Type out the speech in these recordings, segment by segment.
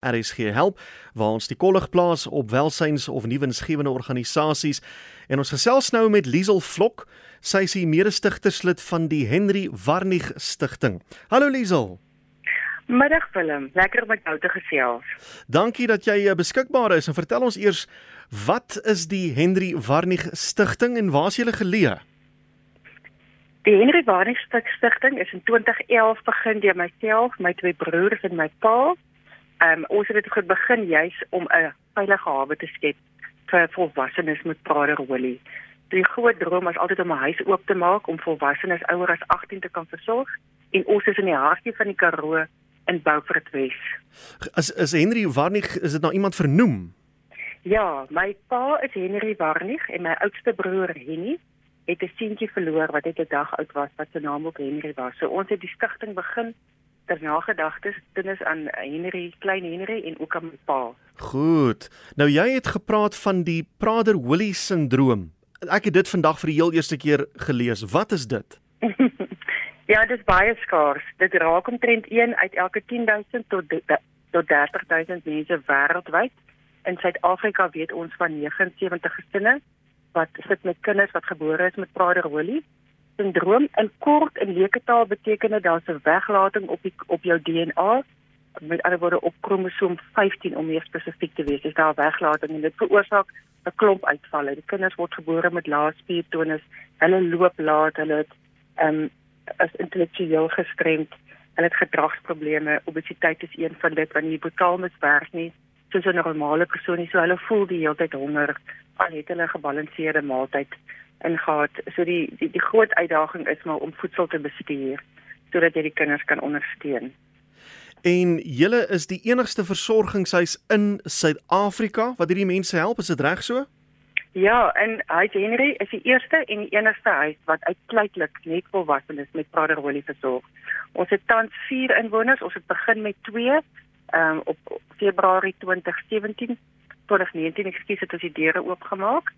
RSG help waar ons die kollig plaas op welsyns of nuwensgewende organisasies en ons gesels nou met Liesel Vlok sy is die mede-stigterslid van die Henry Warnig Stichting Hallo Liesel Middag Willem, lekker om met jou te gesels. Dankie dat jy eh, beskikbaar is en vertel ons eers wat is die Henry Warnig Stichting en waar is julle geleë? Die Henry Warnig Stichting is in 2011 begin deur myself, my twee broers en my pa. Um, ons het dit begin juis om 'n veilige hawe te skep vir volwassenes met praderolie. Die groot droom was altyd om 'n huis oop te maak om volwassenes ouer as 18 te kan versorg en ons is in die hartjie van die Karoo in Beaufort Wes. Is is Henry Warnig is dit nou iemand vernoem? Ja, my pa is Henry Warnig en my oudste broer Henny het 'n seentjie verloor wat net 'n dag oud was wat se naam ook Henry was. So ons het die stigting begin ter nagedagtes dinges aan Henry, klein Henry en ook aan my pa. Goed. Nou jy het gepraat van die Prader-Willie sindroom. Ek het dit vandag vir die heel eerste keer gelees. Wat is dit? Ja, dit is baie skaars. Dit raak omtrent 1 uit elke 10000 tot tot 30000 mense wêreldwyd. In Suid-Afrika weet ons van 79 gesinne wat sit met kinders wat gebore is met Prader-Willi syndroom. In kort en leuke taal beteken dit daar's 'n weglating op die op jou DNA met ander woorde op kromosoom 15 om meer spesifiek te wees. Dis daar weglating en dit veroorsaak 'n klomp uitvalle. Die kinders word gebore met lae spiertonus. Hulle loop laat, hulle het ehm um, is intellektueel gestremd. Hulle het gedragsprobleme. Obesiteit is een van dit wanneer die hypothalamus werk nie soos 'n normale persoon nie. So hulle voel die hele tyd honger al het hulle 'n gebalanseerde maaltyd ingehaat. So die die die groot uitdaging is maar om voedsel te bestuur sodat jy die kinders kan ondersteun. En julle is die enigste versorgingshuis in Suid-Afrika wat hierdie mense help, is dit reg so? Ja, en Huis Henry is die eerste en die enigste huis wat uitsluitlik net volwassenes met Prader-Willi versorg. Ons het tans 4 inwoners. Ons het begin met 2 ehm um, op Februarie 2017 2019 ekskuus het ons die deure oopgemaak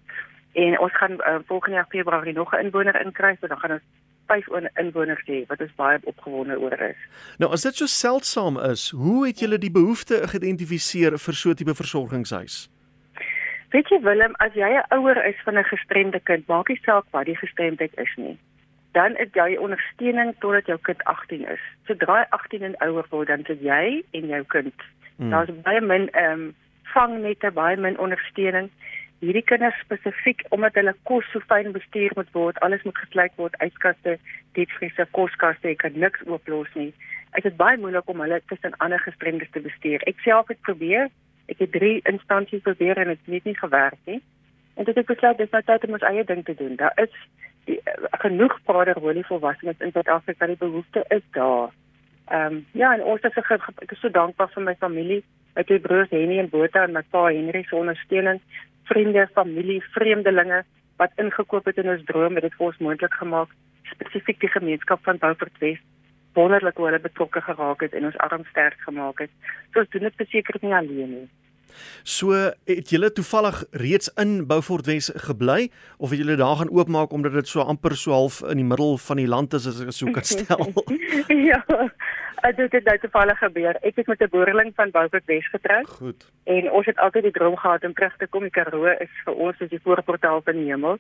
en ons gaan uh, volgende jaar Februarie nog 'n inwoner inkry, so dan gaan ons 5 inwoners hê wat ons baie opgewonde oor is. Nou as dit so seldsaam is, hoe het julle die behoefte geïdentifiseer vir so 'n tipe versorgingshuis? Weet jy Willem, as jy 'n ouer is van 'n gestremde kind, maak nie saak wat die gestremdheid is nie. Dan is jy ondersteuning totdat jou kind 18 is. Sodra hy 18 en ouer word, dan is jy en jou kind. Hmm. Daar's baie min ehm um, vangnette, baie min ondersteuning. Hierdie kinders spesifiek omdat hulle kos so fyn bestuur moet word, alles moet gesluit word, yskaste, diepvriezer, koskaste, ek kan niks ooplos nie. Dit is baie moeilik om hulle tussen ander gestremdes te bestuur. Ek self het probeer Ek het drie instansies probeer en dit het, nie gewerk nie. En dit het besluit dis nou tyd om ons eie ding te doen. Daar is die, uh, genoeg paderholie volwassenes in Suid-Afrika, die behoefte is daar. Ehm um, ja, en ons is ek is so dankbaar vir my familie, my twee broers Henny en Botha en my pa Henry se ondersteuning, vriende, familie, vreemdelinge wat ingekoop het in ons drome, dit het ons moontlik gemaak spesifiek die gemeenskap van Beaufort West wonderlik hoe hulle betrokke geraak het en ons arm sterk gemaak het. So ons doen dit beseker nie alleen nie. So het julle toevallig reeds in Beaufort Wes gebly of het julle daar gaan oopmaak omdat dit so amper so half in die middel van die land is as ek so kan stel? ja. Dit het nou toevallig gebeur. Ek het met 'n boerling van Beaufort Wes getrou. Goed. En ons het altyd die droom gehad om terug te kom. Die Karoo is vir ons soos die voorportaal van die hemel.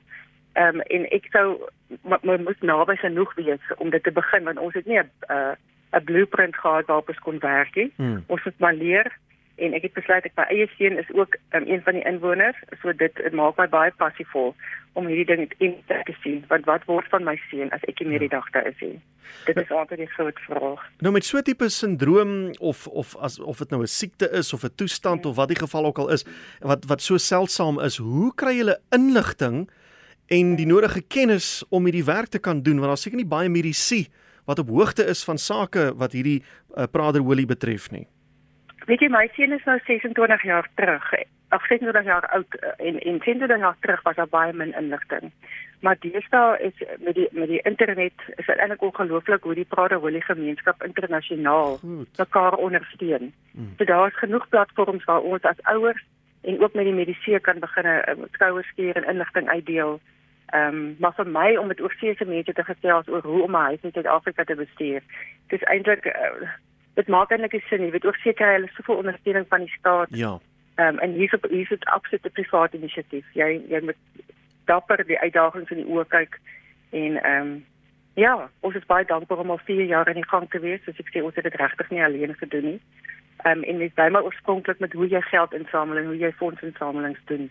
Ehm um, en ek sou maar moet naby genoeg wees om dit te begin want ons het nie 'n 'n uh, blueprint gehad waarop ons kon werk nie. Hmm. Ons moet maar leer en ek het besluit ek my eie seun is ook um, een van die inwoners so dit het maak my baie passievol om hierdie ding in te sien want wat word van my seun as ek nie meer die dag daar is nie. Dit is altyd 'n groot vraag. Nou met so 'n tipe sindroom of of as of dit nou 'n siekte is of 'n toestand ja. of wat die geval ook al is wat wat so seldsaam is, hoe kry jy inligting? en die nodige kennis om hierdie werk te kan doen want daar seker nie baie medisy wat op hoogte is van sake wat hierdie uh, praderolie betref nie. Weet jy my seun is nou 26 jaar terug. Ag 26 jaar oud eh, en en 20 jaar terug was daar baie min inligting. Maar deesdae is met die met die internet is dit eintlik ongelooflik hoe die praderolie gemeenskap internasionaal mekaar ondersteun. Hmm. So daar's genoeg platforms waar ons as ouers en ook met die medisyne kan begin 'n uh, skouers stuur en inligting uitdeel Ehm um, maar vir my om met oorsese mense te gesels oor hoe om my huis in Suid-Afrika te bestuur. Dis eintlik uh, dit maak eintlik nie sin. Jy weet ook seker hulle soveel ondersteuning van die staat. Ja. Ehm um, en hier's op hier's 'n absolute private inisiatief. Jy jy moet dapper die uitdagings in die oë kyk en ehm um, ja, ons is baie dankbaar om al 4 jaar in die gang te wees. Soos ek sê, ons het dit regtig nie alleen gedoen nie. Ehm um, en dis baie maar oorspronklik met hoe jy geld insamel en hoe jy fondsinsamelings doen.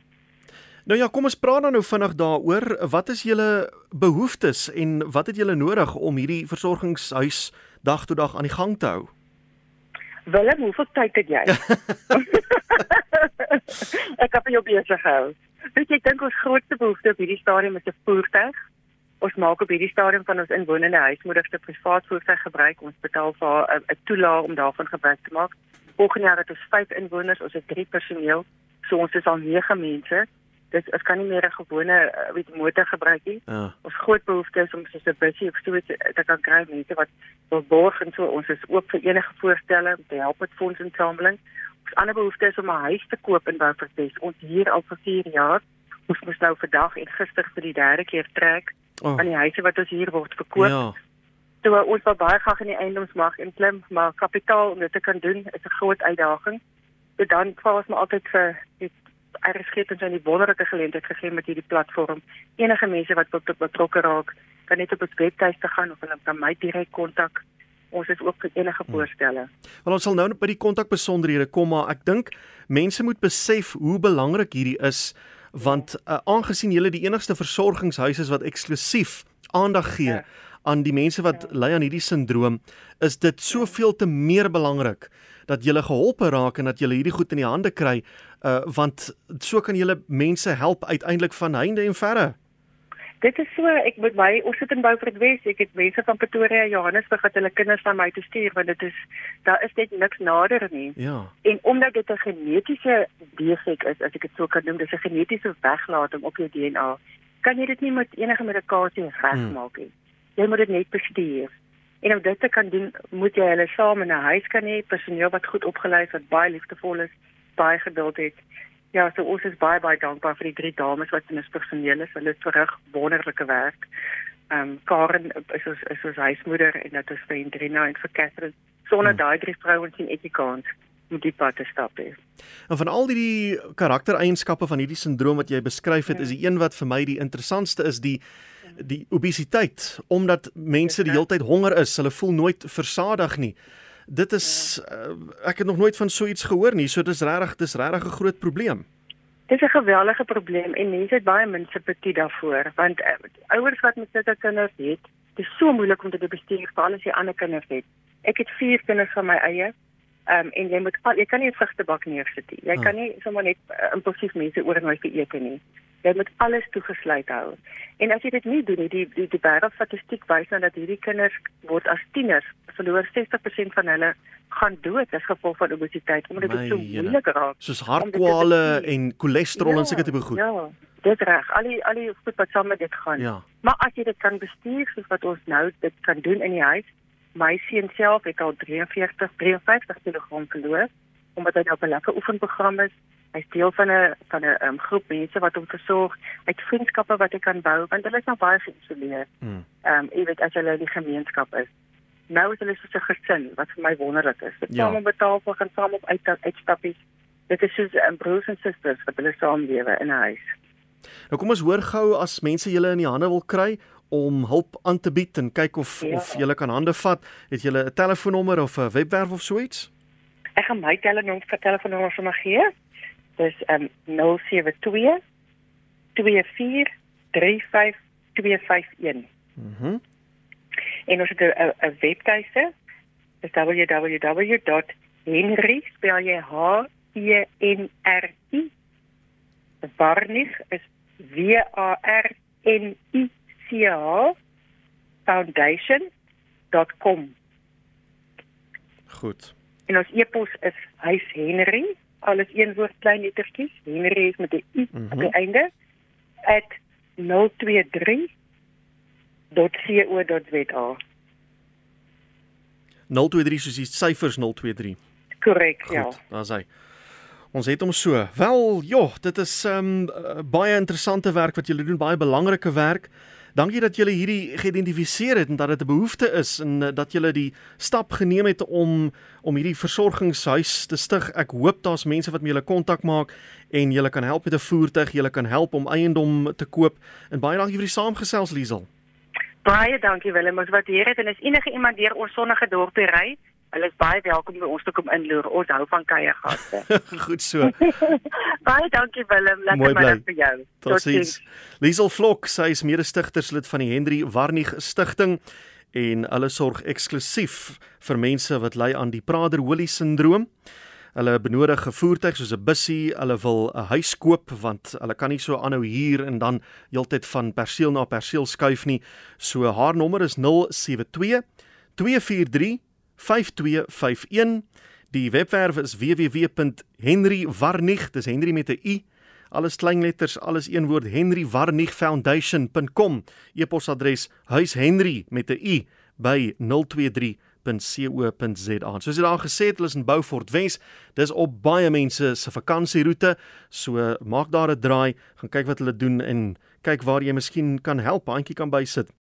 Nou ja, kom ons praat dan nou vinnig daaroor. Wat is julle behoeftes en wat het julle nodig om hierdie versorgingshuis dag tot dag aan die gang te hou? Willem, hoeveel tyd het jy? ek het jou besig gehou. Weet jy, ek dink ons grootste behoefte op hierdie stadium is 'n voertuig. Ons maak op hierdie stadium van ons inwonende huismoeders te privaat voertuig gebruik. Ons betaal vir 'n toelaag om daarvan gebruik te maak. Volgende jaar het ons 5 inwoners, ons het 3 personeel. So ons is al 9 mense dis ons kan nie meer 'n gewone uh, weet motor gebruik nie. Ja. Ons groot behoefte is om so 'n busie of so iets te kan kry mense wat wil borg en so ons is oop vir enige voorstelle om te help met fondsinsameling. Ons ander behoefte is om 'n huis te koop in Wouterwes. Ons hier al vir 4 jaar. Ons moet nou vandag en gister vir die derde keer trek oh. aan die huise wat ons hier word verkoop. Ja. So ons wil baie graag in die eiendomsmark inklim, maar kapitaal om dit te kan doen is 'n groot uitdaging. So dan vra ons maar altyd vir RSG het ons 'n wonderlike geleentheid gegee met hierdie platform. Enige mense wat tot betrokke raak, kan net op ons webtuiste gaan of hulle kan my direk kontak. Ons is ook vir enige hmm. voorstelle. Wel ons sal nou by die kontakbesonderhede kom, maar ek dink mense moet besef hoe belangrik hierdie is want uh, aangesien julle die enigste versorgingshuis is wat eksklusief aandag gee ja. aan die mense wat ja. ly aan hierdie sindroom, is dit soveel te meer belangrik dat jy geholpe raak en dat jy hierdie goed in die hande kry uh want so kan jy mense help uiteindelik van heinde en verre. Dit is so ek moet my ons sit in Beaufort Wes ek het mense van Pretoria Johannesburg wat hulle kinders van my toe stuur want dit is daar is net niks nader nie. Ja. En omdat dit 'n genetiese defek is as ek dit so kan noem dis 'n genetiese weglating op jou DNA kan jy dit nie met enige medikasie regmaak nie. Hmm. Jy moet dit net bestuur. En om dit te kan doen, moet jy hulle saam in 'n huis kan hê, personeel wat goed opgelei is, wat baie liefdevol is, baie geduld het. Ja, so ons is baie baie dankbaar vir die drie dames wat in ons personeel is. Hulle het verrig wonderlike werk. Ehm um, Karen is ons is ons huismoeder en dit is vir Indrina en vir Catherine. Sonder hmm. daai drie vrouens sien ek nie kans om die pad te stap nie. En van al die karaktereienskappe van hierdie sindroom wat jy beskryf het, ja. is die een wat vir my die interessantste is die die obesiteit omdat mense die heeltyd honger is, hulle voel nooit versadig nie. Dit is uh, ek het nog nooit van so iets gehoor nie. So dis regtig dis regtig 'n groot probleem. Dit is 'n geweldige probleem en mense het baie min simpatie daarvoor want uh, ouers wat met sulke kinders het, dit is so moeilik om dit te bestuur vir al die ander kinders het. Ek het 4 kinders van my eie. Ehm um, en jy moet al, jy kan nie 'n vrugtebak neersit nie. Jy ah. kan nie sommer net uh, impulsief mense oornooi vir ete nie. Jy moet alles toegesluit hou. En as jy dit nie doen nie, die die die wêreldstatistiek wys nou dat hierdie kinders word as tieners verloor 60% van hulle gaan dood as gevolg van obesiteit omdat dit so moeilik raak. Soos hartkwale en cholesterol ja, en seker tipe goed. Ja, dit reg. Al die al die goed wat saam met dit gaan. Ja. Maar as jy dit kan bestuur soos wat ons nou dit kan doen in die huis, my seun self het al 43 53 kg verloor omdat hy nou op 'n lekker oefenprogram is Hy's deel van 'n van 'n um, groep mense wat hom versorg, uit vriendskappe wat hy kan bou want hulle is nog baie geïsoleer. Ehm mm. um, jy weet as hulle in die gemeenskap is. Nou is hulle soos 'n gesin wat vir my wonderlik is. Dit ja. saam betaal vir gaan saam op uit uitstappies. Dit is soos um, broers en susters wat hulle saam lewe in 'n huis. Nou kom ons hoor gou as mense julle in die hande wil kry om hulp aan te bied en kyk of ja. of julle kan hande vat, het julle 'n telefoonnommer of 'n webwerf of so iets? Ek gaan my telefoonnommer telefoonnommer sommer gee dis um 072 24 35 251. Mhm. Mm en ons het 'n webtuiste. Dis www.henry spel jy H E N R I. Varnig is W A R N I C H foundation.com. Goed. En ons e-pos is huishenry alles een woord klein lettertjies. Henry is met 'n u mm -hmm. op die mhm. einde. @023.co.za 023 soos die syfers 023 korrek ja. daar's hy. Ons het hom so. Wel joh dit is um, baie interessante werk wat julle doen baie belangrike werk Dankie dat julle hierdie geïdentifiseer het en dat dit 'n behoefte is en uh, dat julle die stap geneem het om om hierdie versorgingshuis te stig. Ek hoop daar's mense wat met julle kontak maak en julle kan help met 'n voertuig, julle kan help om eiendom te koop. En baie dankie vir die saamgesels Liesel. Baie dankie Willem. Ons waardeer dit en as enige iemand deur ons sonnige dorp ry, hulle is baie welkom by ons te kom inloer. Ons hou van kuiergaste. Goed so. baie dankie Willem. Lekker middag vir jou. Tot sins. Liesel Vlok, sy is mede-stigterslid van die Henry Warnig Stichting en hulle sorg eksklusief vir mense wat ly aan die Prader-Willi sindroom. Hulle benodig 'n voertuig soos 'n bussie, hulle wil 'n huis koop want hulle kan nie so aanhou huur en dan heeltyd van perseel na perseel skuif nie. So haar nommer is 072 243 5251. Die webwerf is www.henrywarnig, dis Henry met 'n u. Alles kleinletters, alles een woord henrywarnigfoundation.com. E-posadres huishenry met 'n u by 023 www.co.za. Soos jy daar gesê het, hulle is in Beaufort Wes. Dis op baie mense se vakansieroete. So maak daar 'n draai, gaan kyk wat hulle doen en kyk waar jy miskien kan help, handjie kan bysit.